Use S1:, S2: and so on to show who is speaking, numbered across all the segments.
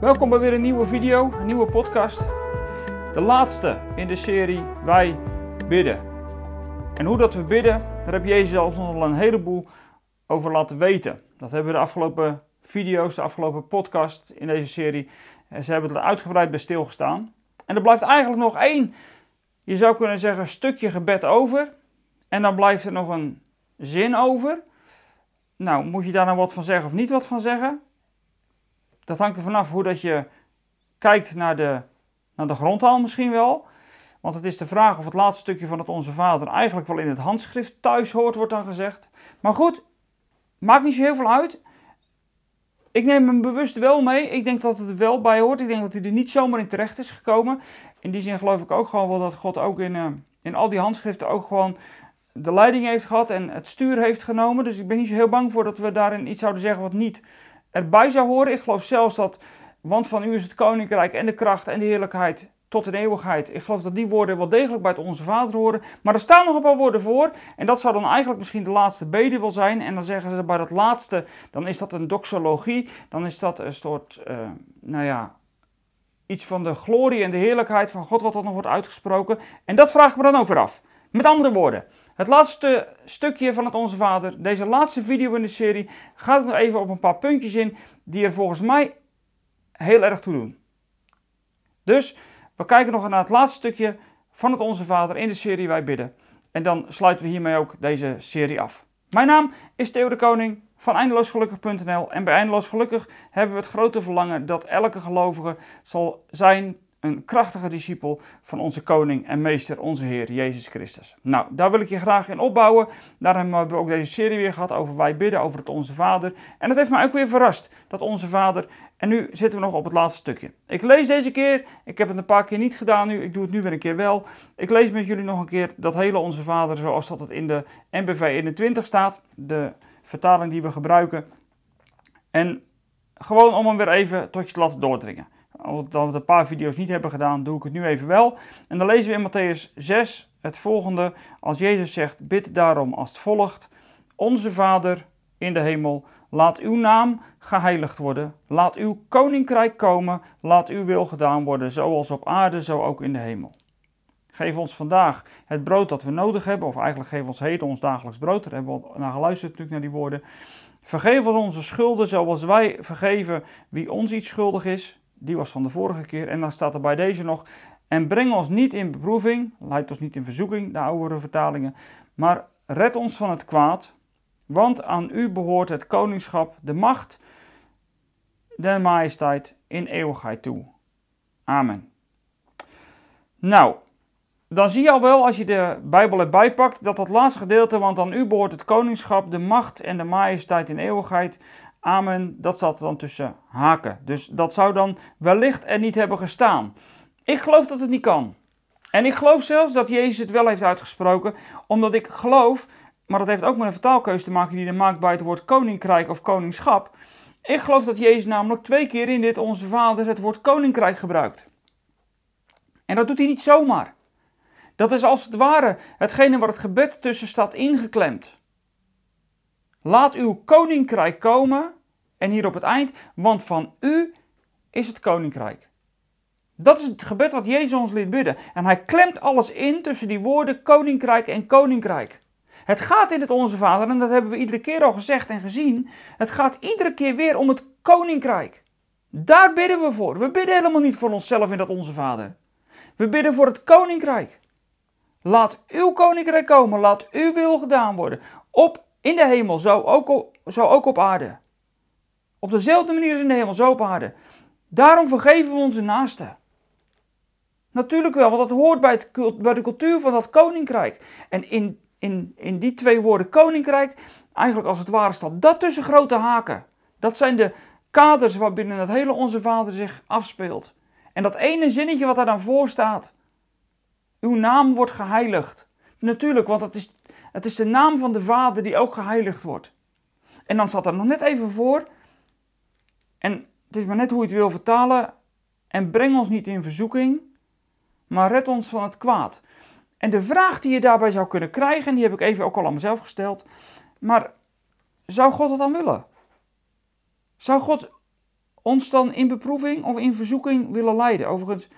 S1: Welkom bij weer een nieuwe video, een nieuwe podcast. De laatste in de serie Wij bidden. En hoe dat we bidden, daar heb Jezus nog al een heleboel over laten weten. Dat hebben we de afgelopen video's, de afgelopen podcast in deze serie, en ze hebben er uitgebreid bij stilgestaan. En er blijft eigenlijk nog één, je zou kunnen zeggen, stukje gebed over. En dan blijft er nog een zin over. Nou, moet je daar nou wat van zeggen of niet wat van zeggen? Dat hangt er vanaf hoe dat je kijkt naar de, naar de grondtaal misschien wel. Want het is de vraag of het laatste stukje van het Onze Vader eigenlijk wel in het handschrift thuis hoort, wordt dan gezegd. Maar goed, maakt niet zo heel veel uit. Ik neem hem bewust wel mee. Ik denk dat het er wel bij hoort. Ik denk dat hij er niet zomaar in terecht is gekomen. In die zin geloof ik ook gewoon wel dat God ook in, uh, in al die handschriften ook gewoon de leiding heeft gehad en het stuur heeft genomen. Dus ik ben niet zo heel bang voor dat we daarin iets zouden zeggen wat niet erbij zou horen. Ik geloof zelfs dat, want van u is het koninkrijk en de kracht en de heerlijkheid tot in eeuwigheid. Ik geloof dat die woorden wel degelijk bij het Onze Vader horen. Maar er staan nog een paar woorden voor. En dat zou dan eigenlijk misschien de laatste bede wel zijn. En dan zeggen ze bij dat laatste, dan is dat een doxologie. Dan is dat een soort, uh, nou ja, iets van de glorie en de heerlijkheid van God wat dan nog wordt uitgesproken. En dat vraag ik me dan ook weer af. Met andere woorden, het laatste stukje van het Onze Vader, deze laatste video in de serie, gaat nog even op een paar puntjes in die er volgens mij heel erg toe doen. Dus we kijken nog naar het laatste stukje van het Onze Vader in de serie Wij Bidden. En dan sluiten we hiermee ook deze serie af. Mijn naam is Theo de Koning van eindeloosgelukkig.nl en bij Eindeloos Gelukkig hebben we het grote verlangen dat elke gelovige zal zijn een krachtige discipel van onze koning en meester, onze Heer Jezus Christus. Nou, daar wil ik je graag in opbouwen. Daarom hebben we ook deze serie weer gehad over wij bidden, over het Onze Vader. En dat heeft mij ook weer verrast, dat Onze Vader. En nu zitten we nog op het laatste stukje. Ik lees deze keer, ik heb het een paar keer niet gedaan nu, ik doe het nu weer een keer wel. Ik lees met jullie nog een keer dat hele Onze Vader zoals dat het in de NBV 21 staat, de vertaling die we gebruiken. En gewoon om hem weer even tot je te laten doordringen omdat we een paar video's niet hebben gedaan, doe ik het nu even wel. En dan lezen we in Matthäus 6 het volgende. Als Jezus zegt, bid daarom als het volgt. Onze Vader in de hemel, laat uw naam geheiligd worden. Laat uw koninkrijk komen. Laat uw wil gedaan worden, zoals op aarde, zo ook in de hemel. Geef ons vandaag het brood dat we nodig hebben, of eigenlijk geef ons heden ons dagelijks brood. Daar hebben we naar geluisterd natuurlijk naar die woorden. Vergeef ons onze schulden, zoals wij vergeven wie ons iets schuldig is. Die was van de vorige keer. En dan staat er bij deze nog. En breng ons niet in beproeving, leid ons niet in verzoeking, de oudere vertalingen. Maar red ons van het kwaad. Want aan u behoort het koningschap, de macht, de majesteit in eeuwigheid toe. Amen. Nou, dan zie je al wel als je de Bijbel erbij pakt dat dat laatste gedeelte, want aan u behoort het koningschap, de macht en de majesteit in eeuwigheid, Amen, dat zat dan tussen haken. Dus dat zou dan wellicht er niet hebben gestaan. Ik geloof dat het niet kan. En ik geloof zelfs dat Jezus het wel heeft uitgesproken, omdat ik geloof, maar dat heeft ook met een vertaalkeuze te maken die er maakt bij het woord koninkrijk of koningschap. Ik geloof dat Jezus namelijk twee keer in dit Onze Vader het woord koninkrijk gebruikt. En dat doet hij niet zomaar. Dat is als het ware hetgene waar het gebed tussen staat ingeklemd. Laat uw koninkrijk komen. En hier op het eind, want van u is het koninkrijk. Dat is het gebed wat Jezus ons liet bidden. En hij klemt alles in tussen die woorden koninkrijk en koninkrijk. Het gaat in het Onze Vader, en dat hebben we iedere keer al gezegd en gezien. Het gaat iedere keer weer om het koninkrijk. Daar bidden we voor. We bidden helemaal niet voor onszelf in dat Onze Vader. We bidden voor het koninkrijk. Laat uw koninkrijk komen, laat uw wil gedaan worden. Op in de hemel, zo ook op, zo ook op aarde. Op dezelfde manier als in de hemel, zo op aarde. Daarom vergeven we onze naasten. Natuurlijk wel, want dat hoort bij, bij de cultuur van dat koninkrijk. En in, in, in die twee woorden koninkrijk, eigenlijk als het ware staat dat tussen grote haken. Dat zijn de kaders waarbinnen het hele Onze Vader zich afspeelt. En dat ene zinnetje wat daar dan voor staat. Uw naam wordt geheiligd. Natuurlijk, want het is het is de naam van de Vader die ook geheiligd wordt. En dan zat er nog net even voor. En het is maar net hoe je het wil vertalen. En breng ons niet in verzoeking, maar red ons van het kwaad. En de vraag die je daarbij zou kunnen krijgen, en die heb ik even ook al aan mezelf gesteld. Maar zou God het dan willen? Zou God ons dan in beproeving of in verzoeking willen leiden? Overigens,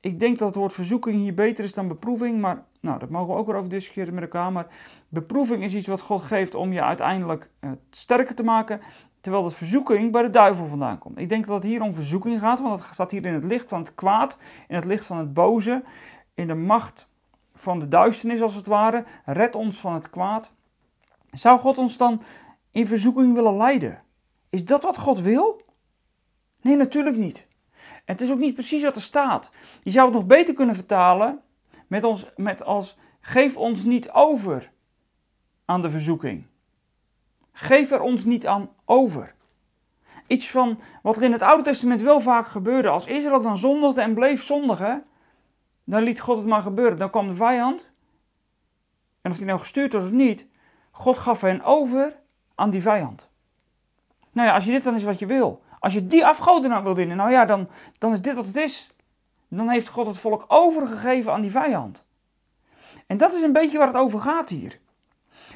S1: ik denk dat het woord verzoeking hier beter is dan beproeving, maar nou, dat mogen we ook weer over discussiëren met elkaar. Maar beproeving is iets wat God geeft om je uiteindelijk uh, sterker te maken, terwijl de verzoeking bij de duivel vandaan komt. Ik denk dat het hier om verzoeking gaat, want het staat hier in het licht van het kwaad, in het licht van het boze, in de macht van de duisternis als het ware. Red ons van het kwaad. Zou God ons dan in verzoeking willen leiden? Is dat wat God wil? Nee, natuurlijk niet. En het is ook niet precies wat er staat. Je zou het nog beter kunnen vertalen met, ons, met als geef ons niet over aan de verzoeking. Geef er ons niet aan over. Iets van wat er in het Oude Testament wel vaak gebeurde. Als Israël dan zondigde en bleef zondigen, dan liet God het maar gebeuren. Dan kwam de vijand. En of hij nou gestuurd was of niet, God gaf hen over aan die vijand. Nou ja, als je dit dan is wat je wil. Als je die afgoden nou wil dienen, nou ja, dan, dan is dit wat het is. Dan heeft God het volk overgegeven aan die vijand. En dat is een beetje waar het over gaat hier.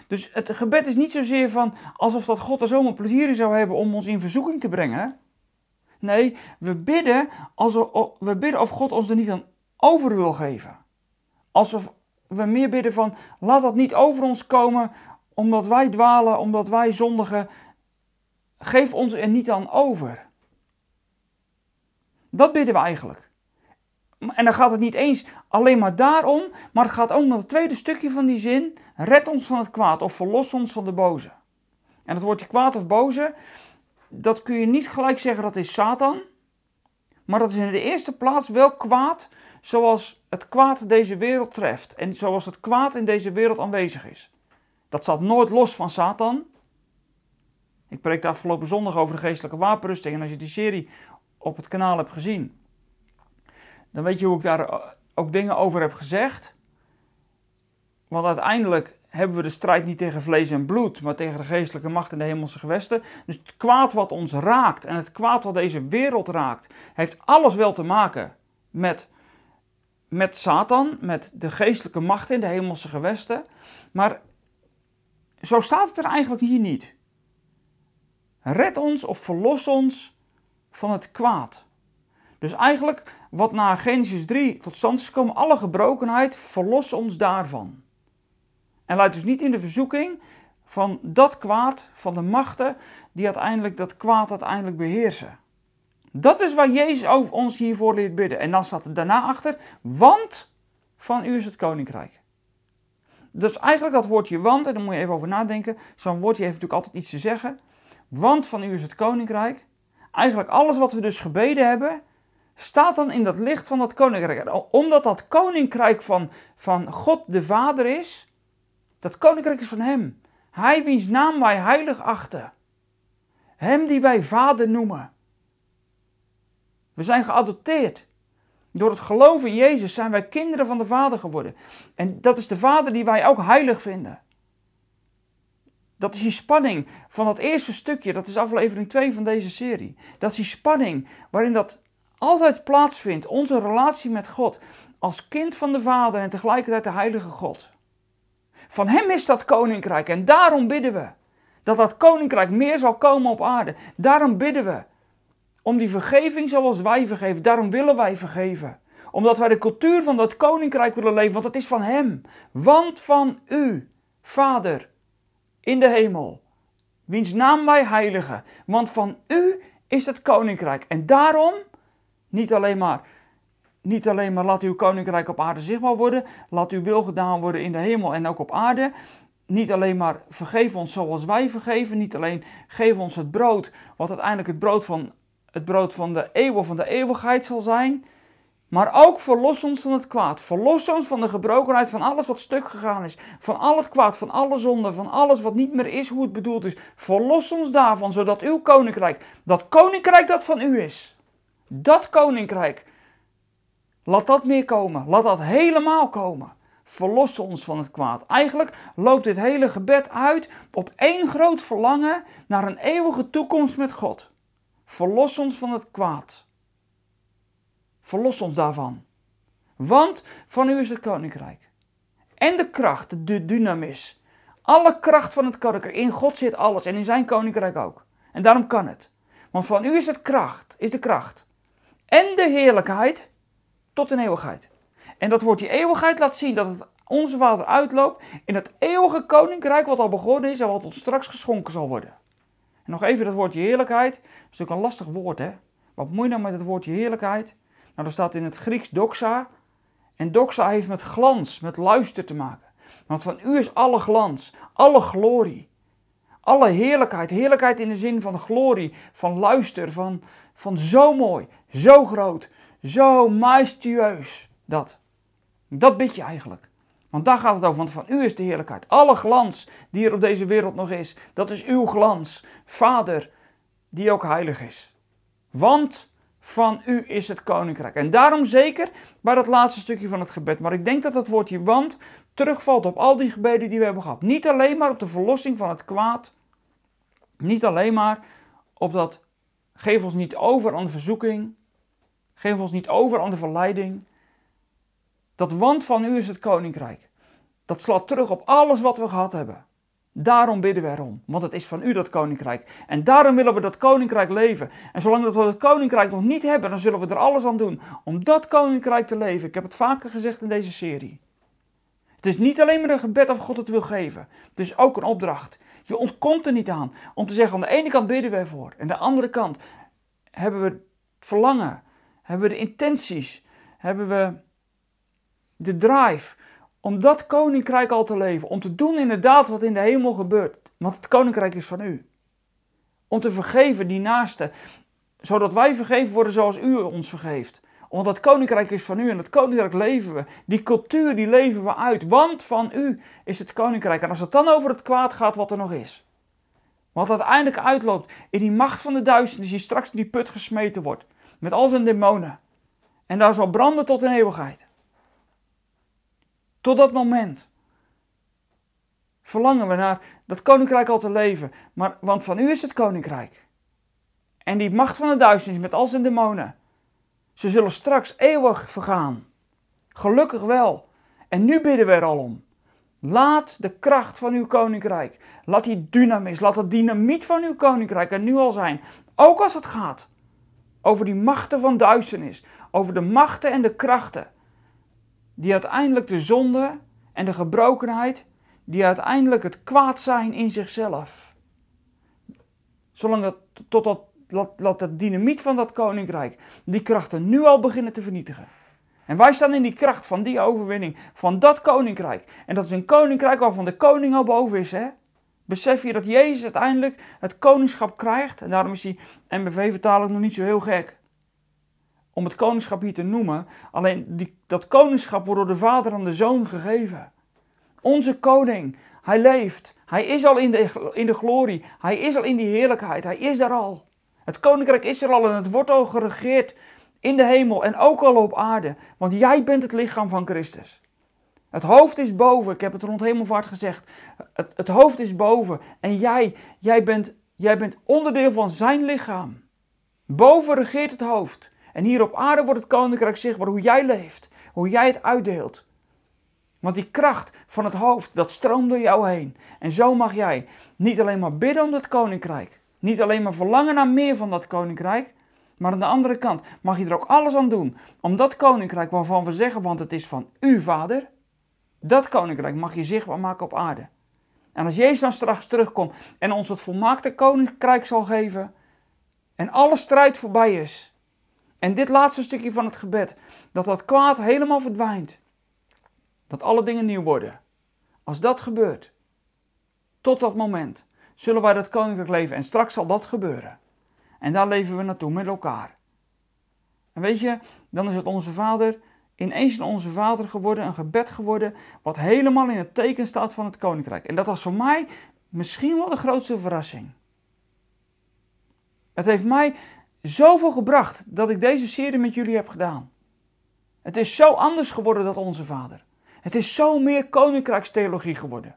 S1: Dus het gebed is niet zozeer van alsof dat God er zomaar plezier in zou hebben om ons in verzoeking te brengen. Nee, we bidden, alsof, we bidden of God ons er niet aan over wil geven. Alsof we meer bidden van laat dat niet over ons komen omdat wij dwalen, omdat wij zondigen. Geef ons er niet aan over. Dat bidden we eigenlijk. En dan gaat het niet eens alleen maar daarom, maar het gaat ook naar het tweede stukje van die zin. Red ons van het kwaad of verlos ons van de boze. En het woordje kwaad of boze, dat kun je niet gelijk zeggen dat is Satan. Maar dat is in de eerste plaats wel kwaad zoals het kwaad deze wereld treft. En zoals het kwaad in deze wereld aanwezig is. Dat staat nooit los van Satan. Ik preek de afgelopen zondag over de geestelijke wapenrusting. En als je die serie op het kanaal hebt gezien, dan weet je hoe ik daar ook dingen over heb gezegd. Want uiteindelijk hebben we de strijd niet tegen vlees en bloed, maar tegen de geestelijke macht in de hemelse gewesten. Dus het kwaad wat ons raakt en het kwaad wat deze wereld raakt, heeft alles wel te maken met, met Satan, met de geestelijke macht in de hemelse gewesten. Maar zo staat het er eigenlijk hier niet. Red ons of verlos ons van het kwaad. Dus eigenlijk wat na Genesis 3 tot stand is gekomen, alle gebrokenheid, verlos ons daarvan. En laat dus niet in de verzoeking van dat kwaad, van de machten die uiteindelijk dat kwaad uiteindelijk beheersen. Dat is waar Jezus over ons hiervoor leert bidden. En dan staat er daarna achter, want van u is het koninkrijk. Dus eigenlijk dat woordje want, en daar moet je even over nadenken. Zo'n woordje heeft natuurlijk altijd iets te zeggen. Want van u is het koninkrijk. Eigenlijk alles wat we dus gebeden hebben, staat dan in dat licht van dat koninkrijk. Omdat dat koninkrijk van, van God de Vader is, dat koninkrijk is van Hem. Hij wiens naam wij heilig achten. Hem die wij Vader noemen. We zijn geadopteerd. Door het geloof in Jezus zijn wij kinderen van de Vader geworden. En dat is de Vader die wij ook heilig vinden. Dat is die spanning van dat eerste stukje, dat is aflevering 2 van deze serie. Dat is die spanning waarin dat altijd plaatsvindt, onze relatie met God, als kind van de Vader en tegelijkertijd de Heilige God. Van Hem is dat koninkrijk en daarom bidden we dat dat koninkrijk meer zal komen op aarde. Daarom bidden we om die vergeving zoals wij vergeven. Daarom willen wij vergeven. Omdat wij de cultuur van dat koninkrijk willen leven, want het is van Hem. Want van U, Vader, in de hemel, wiens naam wij heiligen. Want van U is het koninkrijk. En daarom niet alleen maar, niet alleen maar laat uw koninkrijk op aarde zichtbaar worden, laat uw wil gedaan worden in de hemel en ook op aarde. Niet alleen maar vergeef ons zoals wij vergeven, niet alleen geef ons het brood, wat uiteindelijk het brood van, het brood van de van de eeuwigheid zal zijn. Maar ook verlos ons van het kwaad. Verlos ons van de gebrokenheid van alles wat stuk gegaan is. Van al het kwaad, van alle zonde, van alles wat niet meer is hoe het bedoeld is. Verlos ons daarvan, zodat uw koninkrijk, dat koninkrijk dat van u is, dat koninkrijk, laat dat meer komen. Laat dat helemaal komen. Verlos ons van het kwaad. Eigenlijk loopt dit hele gebed uit op één groot verlangen naar een eeuwige toekomst met God. Verlos ons van het kwaad. Verlos ons daarvan. Want van u is het koninkrijk. En de kracht, de dynamis. Alle kracht van het koninkrijk. In God zit alles en in zijn koninkrijk ook. En daarom kan het. Want van u is het kracht, is de kracht. En de heerlijkheid tot in eeuwigheid. En dat woordje eeuwigheid laat zien dat het onze Vader uitloopt in het eeuwige koninkrijk wat al begonnen is en wat ons straks geschonken zal worden. En nog even dat woordje heerlijkheid. Dat is natuurlijk een lastig woord, hè? Wat moet je nou met het woordje heerlijkheid? Nou, dat staat in het Grieks doxa. En doxa heeft met glans, met luister te maken. Want van u is alle glans, alle glorie, alle heerlijkheid. Heerlijkheid in de zin van glorie, van luister, van, van zo mooi, zo groot, zo majestueus. Dat. Dat bid je eigenlijk. Want daar gaat het over, want van u is de heerlijkheid. Alle glans die er op deze wereld nog is, dat is uw glans. Vader, die ook heilig is. Want van u is het koninkrijk. En daarom zeker bij dat laatste stukje van het gebed. Maar ik denk dat dat woordje want terugvalt op al die gebeden die we hebben gehad. Niet alleen maar op de verlossing van het kwaad. Niet alleen maar op dat geef ons niet over aan verzoeking. Geef ons niet over aan de verleiding. Dat want van u is het koninkrijk. Dat slaat terug op alles wat we gehad hebben. Daarom bidden we erom, want het is van u dat koninkrijk. En daarom willen we dat koninkrijk leven. En zolang dat we het koninkrijk nog niet hebben, dan zullen we er alles aan doen om dat koninkrijk te leven. Ik heb het vaker gezegd in deze serie. Het is niet alleen maar een gebed of God het wil geven. Het is ook een opdracht. Je ontkomt er niet aan om te zeggen: aan de ene kant bidden we ervoor, en aan de andere kant hebben we verlangen, hebben we de intenties, hebben we de drive om dat koninkrijk al te leven. Om te doen inderdaad wat in de hemel gebeurt. Want het koninkrijk is van u. Om te vergeven die naasten. Zodat wij vergeven worden zoals u ons vergeeft. Omdat het koninkrijk is van u en het koninkrijk leven we. Die cultuur die leven we uit. Want van u is het koninkrijk. En als het dan over het kwaad gaat wat er nog is. Wat uiteindelijk uitloopt in die macht van de duisternis die straks in die put gesmeten wordt. Met al zijn demonen. En daar zal branden tot in eeuwigheid. Tot dat moment verlangen we naar dat koninkrijk al te leven. Maar, want van u is het koninkrijk. En die macht van de duisternis met al zijn demonen. Ze zullen straks eeuwig vergaan. Gelukkig wel. En nu bidden we er al om. Laat de kracht van uw koninkrijk, laat die dynamis, laat het dynamiet van uw koninkrijk er nu al zijn. Ook als het gaat over die machten van duisternis, over de machten en de krachten die uiteindelijk de zonde en de gebrokenheid, die uiteindelijk het kwaad zijn in zichzelf. Zolang dat, tot dat, dynamiet van dat koninkrijk die krachten nu al beginnen te vernietigen. En wij staan in die kracht van die overwinning, van dat koninkrijk. En dat is een koninkrijk waarvan de koning al boven is, hè? Besef je dat Jezus uiteindelijk het koningschap krijgt? En daarom is die MBV-vertaling nog niet zo heel gek om het koningschap hier te noemen. Alleen die, dat koningschap wordt door de Vader aan de Zoon gegeven. Onze koning, hij leeft. Hij is al in de, in de glorie. Hij is al in die heerlijkheid. Hij is daar al. Het koninkrijk is er al en het wordt al geregeerd in de hemel en ook al op aarde. Want jij bent het lichaam van Christus. Het hoofd is boven. Ik heb het rond hemelvaart gezegd. Het, het hoofd is boven. En jij, jij bent, jij bent onderdeel van zijn lichaam. Boven regeert het hoofd. En hier op aarde wordt het koninkrijk zichtbaar hoe jij leeft, hoe jij het uitdeelt. Want die kracht van het hoofd, dat stroomt door jou heen. En zo mag jij niet alleen maar bidden om dat koninkrijk. Niet alleen maar verlangen naar meer van dat koninkrijk. Maar aan de andere kant mag je er ook alles aan doen om dat koninkrijk waarvan we zeggen, want het is van u, Vader. Dat koninkrijk mag je zichtbaar maken op aarde. En als Jezus dan straks terugkomt en ons het volmaakte koninkrijk zal geven. En alle strijd voorbij is en dit laatste stukje van het gebed, dat dat kwaad helemaal verdwijnt. Dat alle dingen nieuw worden. Als dat gebeurt, tot dat moment, zullen wij dat koninkrijk leven en straks zal dat gebeuren. En daar leven we naartoe met elkaar. En weet je, dan is het onze Vader, ineens een onze Vader geworden, een gebed geworden, wat helemaal in het teken staat van het koninkrijk. En dat was voor mij misschien wel de grootste verrassing. Het heeft mij zoveel gebracht dat ik deze serie met jullie heb gedaan. Het is zo anders geworden dan onze vader. Het is zo meer koninkrijkstheologie geworden.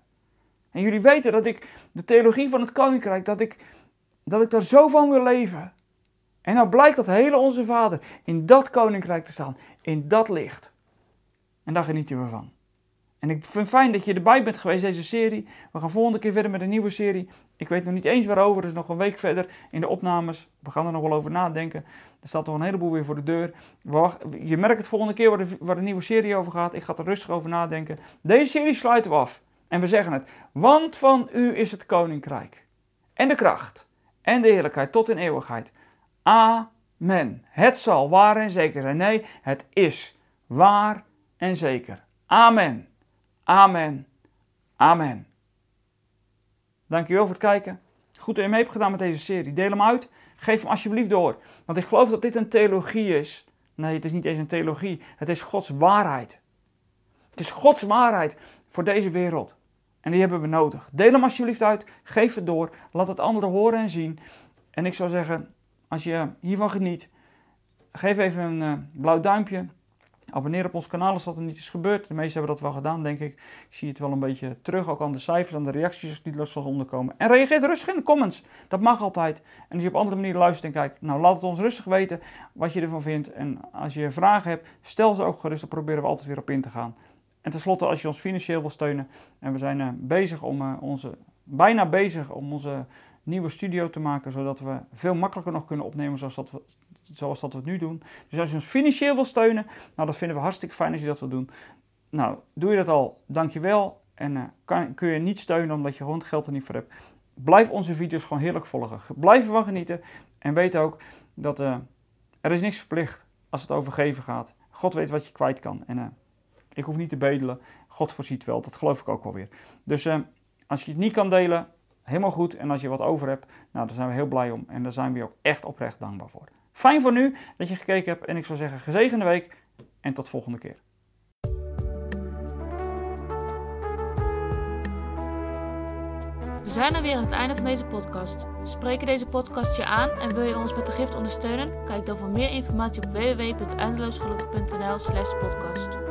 S1: En jullie weten dat ik de theologie van het koninkrijk, dat ik, dat ik daar zo van wil leven. En nou blijkt dat hele onze vader in dat koninkrijk te staan, in dat licht. En daar genieten we van. En ik vind het fijn dat je erbij bent geweest, deze serie. We gaan volgende keer verder met een nieuwe serie. Ik weet nog niet eens waarover, dus nog een week verder in de opnames. We gaan er nog wel over nadenken. Er staat nog een heleboel weer voor de deur. Je merkt het volgende keer waar de, waar de nieuwe serie over gaat. Ik ga er rustig over nadenken. Deze serie sluiten we af. En we zeggen het. Want van u is het koninkrijk. En de kracht. En de heerlijkheid tot in eeuwigheid. Amen. Het zal waar en zeker zijn. Nee, het is waar en zeker. Amen. Amen. Amen. Dankjewel voor het kijken. Goed dat je mee hebt gedaan met deze serie. Deel hem uit. Geef hem alsjeblieft door. Want ik geloof dat dit een theologie is. Nee, het is niet eens een theologie. Het is Gods waarheid. Het is Gods waarheid voor deze wereld. En die hebben we nodig. Deel hem alsjeblieft uit. Geef het door. Laat het anderen horen en zien. En ik zou zeggen, als je hiervan geniet, geef even een uh, blauw duimpje. Abonneer op ons kanaal als dat er niet is gebeurd. De meesten hebben dat wel gedaan, denk ik. Ik zie het wel een beetje terug, ook aan de cijfers, aan de reacties die er zoals onderkomen. En reageer rustig in de comments. Dat mag altijd. En als je op andere manieren luistert en kijkt, nou laat het ons rustig weten wat je ervan vindt. En als je vragen hebt, stel ze ook gerust. Dan proberen we altijd weer op in te gaan. En tenslotte, als je ons financieel wil steunen, en we zijn uh, bezig om uh, onze, bijna bezig om onze nieuwe studio te maken, zodat we veel makkelijker nog kunnen opnemen zoals dat we, zoals dat we het nu doen. Dus als je ons financieel wil steunen, nou dat vinden we hartstikke fijn als je dat wil doen. Nou, doe je dat al, dankjewel. En uh, kan, kun je niet steunen omdat je gewoon geld er niet voor hebt. Blijf onze video's gewoon heerlijk volgen. Blijf ervan genieten. En weet ook dat uh, er is niks verplicht als het over geven gaat. God weet wat je kwijt kan. En uh, ik hoef niet te bedelen. God voorziet wel. Dat geloof ik ook wel weer. Dus als je het niet kan delen, helemaal goed. En als je wat over hebt, nou, daar zijn we heel blij om. En daar zijn we ook echt oprecht dankbaar voor. Fijn voor nu dat je gekeken hebt. En ik zou zeggen, gezegende week en tot volgende keer.
S2: We zijn er weer aan het einde van deze podcast. Spreken deze podcast je aan en wil je ons met de gift ondersteunen? Kijk dan voor meer informatie op www.eindeloosgelukkig.nl slash podcast.